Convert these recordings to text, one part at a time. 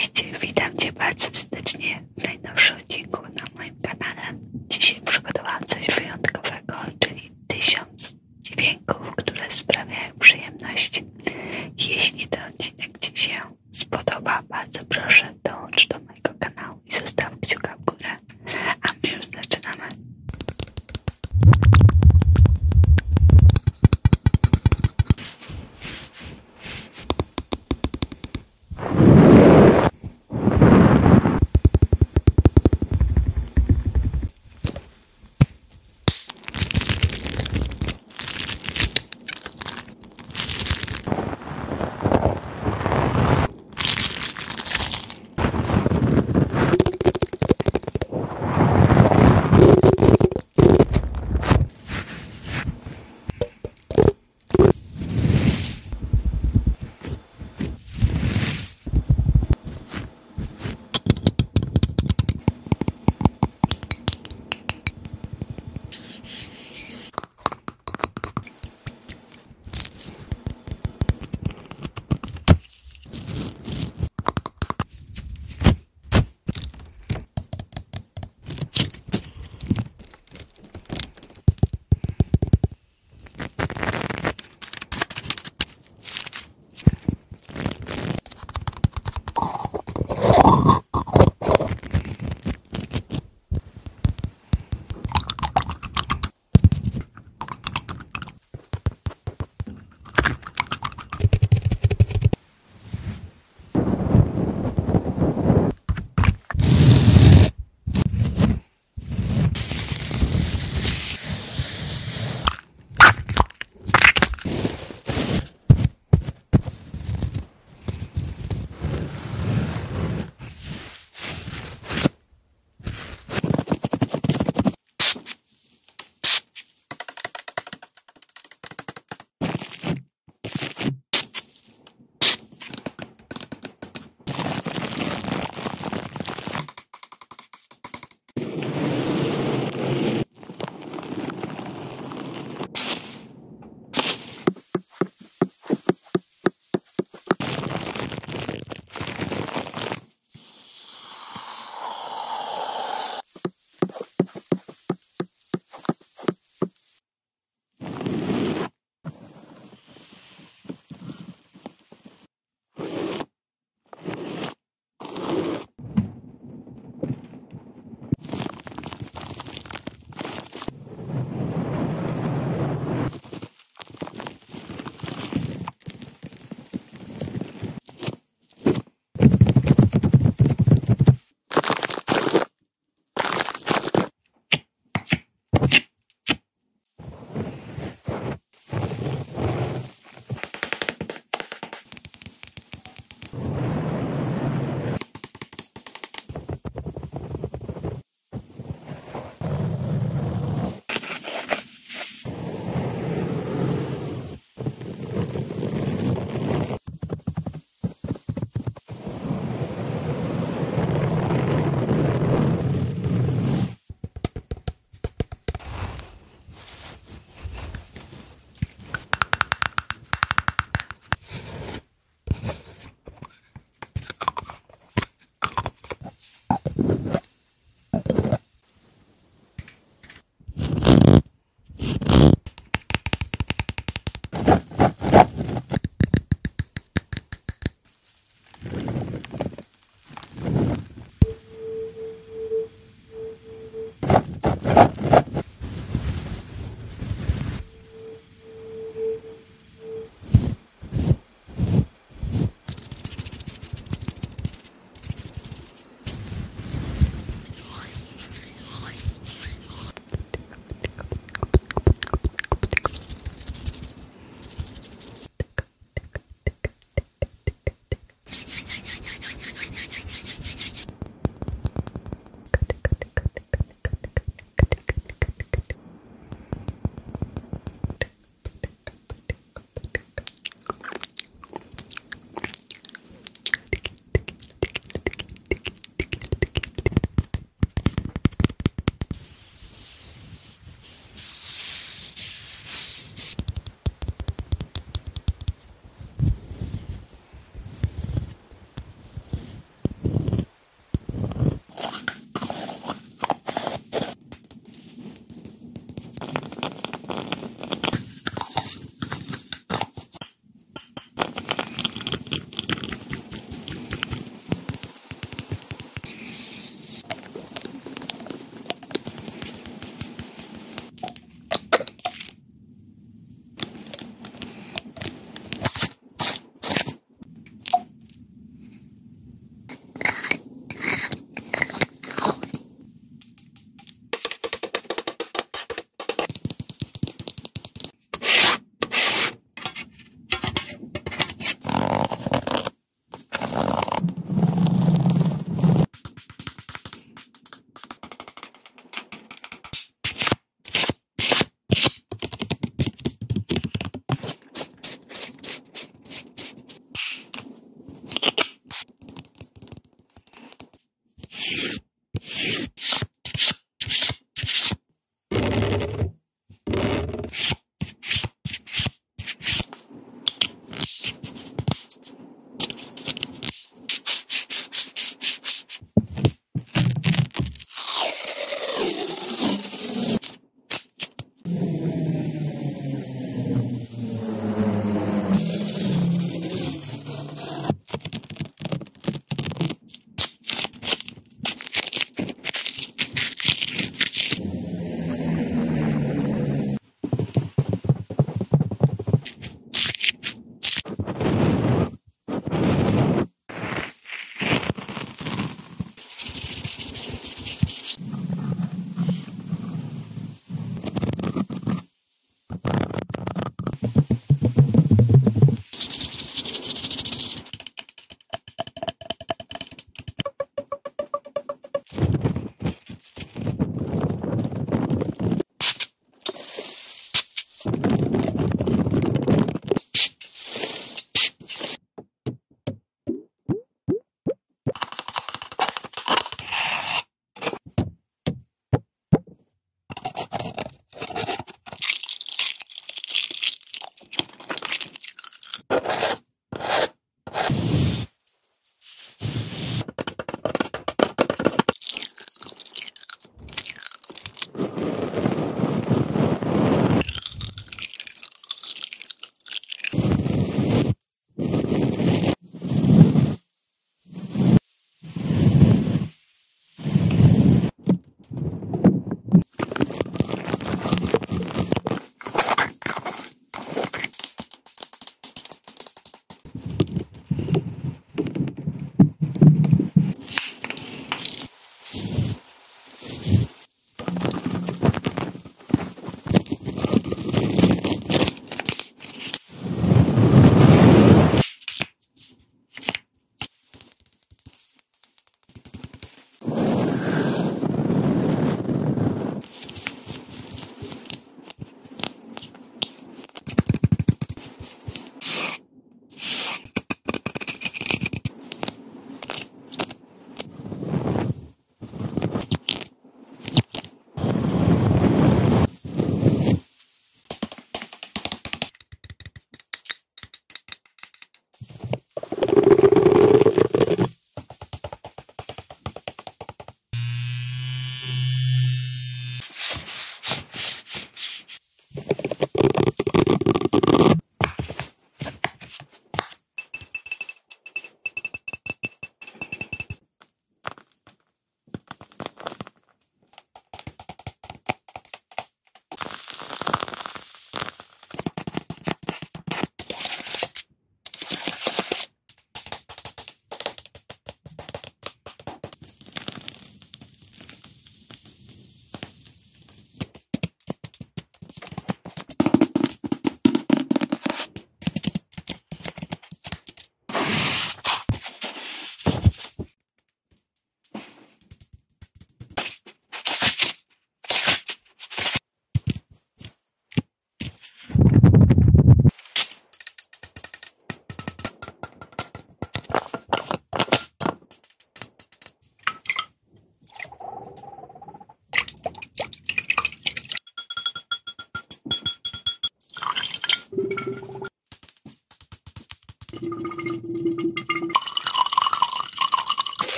Cześć, witam Cię bardzo serdecznie w najnowszym odcinku na moim kanale. Dzisiaj przygotowałam coś wyjątkowego, czyli tysiąc dźwięków, które sprawiają przyjemność. Jeśli ten odcinek Ci się spodoba, bardzo proszę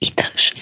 i dobrze.